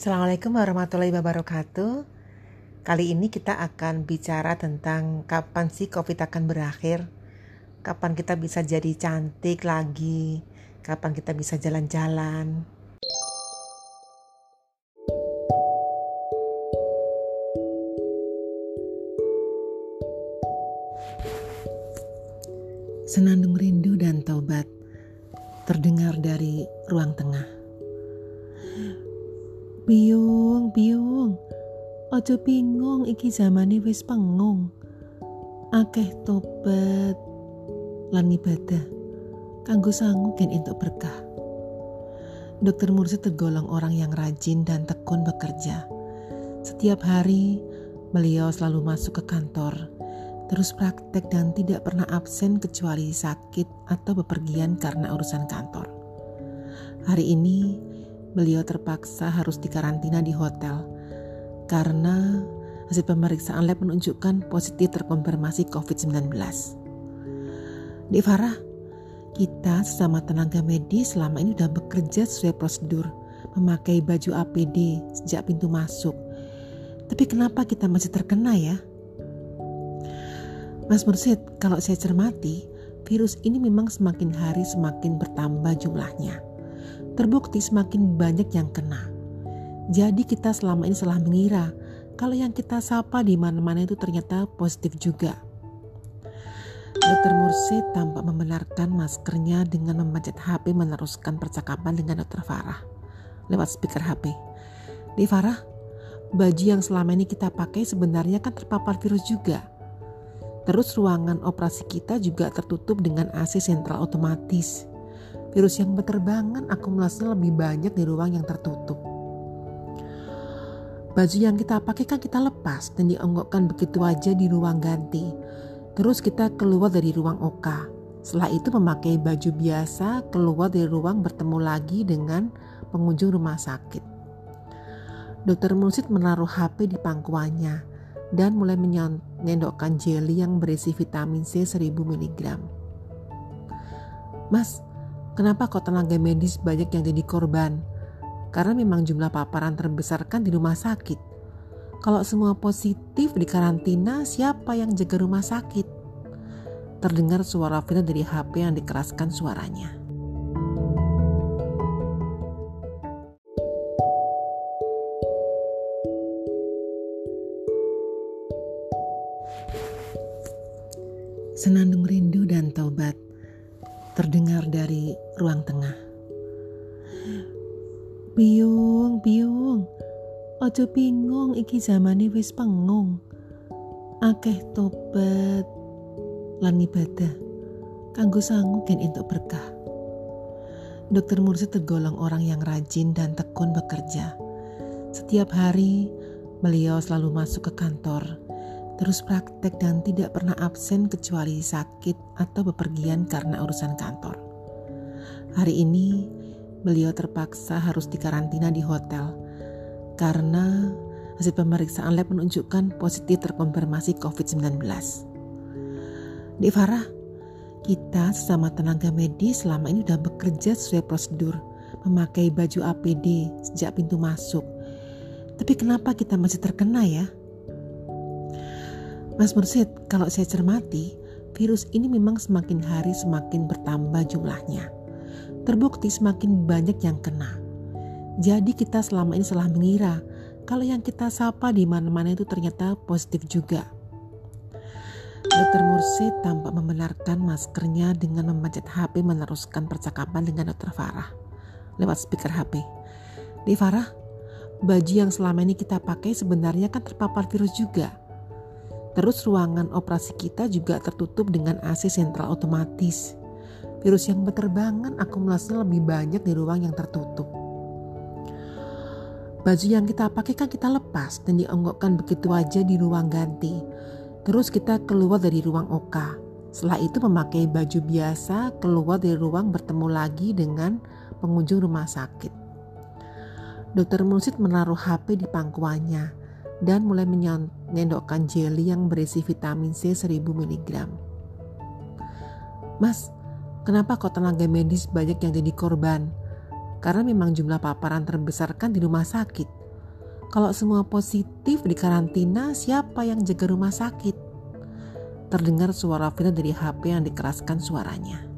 Assalamualaikum warahmatullahi wabarakatuh. Kali ini kita akan bicara tentang kapan sih COVID akan berakhir, kapan kita bisa jadi cantik lagi, kapan kita bisa jalan-jalan. Senandung rindu dan taubat terdengar dari ruang tengah. Biung, biung, ojo bingung iki zamane wis pengung. Akeh tobat lan ibadah kanggo sangu gen entuk berkah. Dokter Mursid tergolong orang yang rajin dan tekun bekerja. Setiap hari beliau selalu masuk ke kantor terus praktek dan tidak pernah absen kecuali sakit atau bepergian karena urusan kantor. Hari ini, beliau terpaksa harus dikarantina di hotel karena hasil pemeriksaan lab menunjukkan positif terkonfirmasi COVID-19. Di Farah, kita sesama tenaga medis selama ini sudah bekerja sesuai prosedur, memakai baju APD sejak pintu masuk. Tapi kenapa kita masih terkena ya? Mas Mursid, kalau saya cermati, virus ini memang semakin hari semakin bertambah jumlahnya. Terbukti semakin banyak yang kena. Jadi kita selama ini salah mengira kalau yang kita sapa di mana-mana itu ternyata positif juga. Dokter Mursid tampak membenarkan maskernya dengan memanjat HP meneruskan percakapan dengan Dokter Farah lewat speaker HP. Di Farah, baju yang selama ini kita pakai sebenarnya kan terpapar virus juga. Terus ruangan operasi kita juga tertutup dengan AC sentral otomatis. Virus yang berterbangan akumulasinya lebih banyak di ruang yang tertutup. Baju yang kita pakai kan kita lepas dan dionggokkan begitu aja di ruang ganti. Terus kita keluar dari ruang OK. Setelah itu memakai baju biasa keluar dari ruang bertemu lagi dengan pengunjung rumah sakit. Dokter Mursid menaruh HP di pangkuannya dan mulai menyendokkan jelly yang berisi vitamin C 1000 mg. Mas, kenapa kok tenaga medis banyak yang jadi korban? Karena memang jumlah paparan terbesar kan di rumah sakit. Kalau semua positif di karantina, siapa yang jaga rumah sakit? Terdengar suara Vina dari HP yang dikeraskan suaranya. Senandung rindu dan taubat terdengar dari ruang tengah. Biung, biung, ojo bingung iki zamane wis pengung. Akeh tobat lan ibadah kanggo sangu gen entuk berkah. Dokter Mursid tergolong orang yang rajin dan tekun bekerja. Setiap hari beliau selalu masuk ke kantor terus praktek dan tidak pernah absen kecuali sakit atau bepergian karena urusan kantor. Hari ini, beliau terpaksa harus dikarantina di hotel karena hasil pemeriksaan lab menunjukkan positif terkonfirmasi COVID-19. Di Farah, kita sesama tenaga medis selama ini sudah bekerja sesuai prosedur, memakai baju APD sejak pintu masuk. Tapi kenapa kita masih terkena ya? Mas Mursid, kalau saya cermati, virus ini memang semakin hari semakin bertambah jumlahnya. Terbukti semakin banyak yang kena. Jadi kita selama ini salah mengira kalau yang kita sapa di mana-mana itu ternyata positif juga. Dokter Mursid tampak membenarkan maskernya dengan memanjat HP meneruskan percakapan dengan Dokter Farah lewat speaker HP. Di Farah, baju yang selama ini kita pakai sebenarnya kan terpapar virus juga. Terus ruangan operasi kita juga tertutup dengan AC sentral otomatis. Virus yang berterbangan akumulasinya lebih banyak di ruang yang tertutup. Baju yang kita pakai kan kita lepas dan dionggokkan begitu aja di ruang ganti. Terus kita keluar dari ruang OK. Setelah itu memakai baju biasa keluar dari ruang bertemu lagi dengan pengunjung rumah sakit. Dokter Mursid menaruh HP di pangkuannya dan mulai menyendokkan jelly yang berisi vitamin C 1000 mg. Mas, kenapa kok tenaga medis banyak yang jadi korban? Karena memang jumlah paparan terbesar kan di rumah sakit. Kalau semua positif di karantina, siapa yang jaga rumah sakit? Terdengar suara Vina dari HP yang dikeraskan suaranya.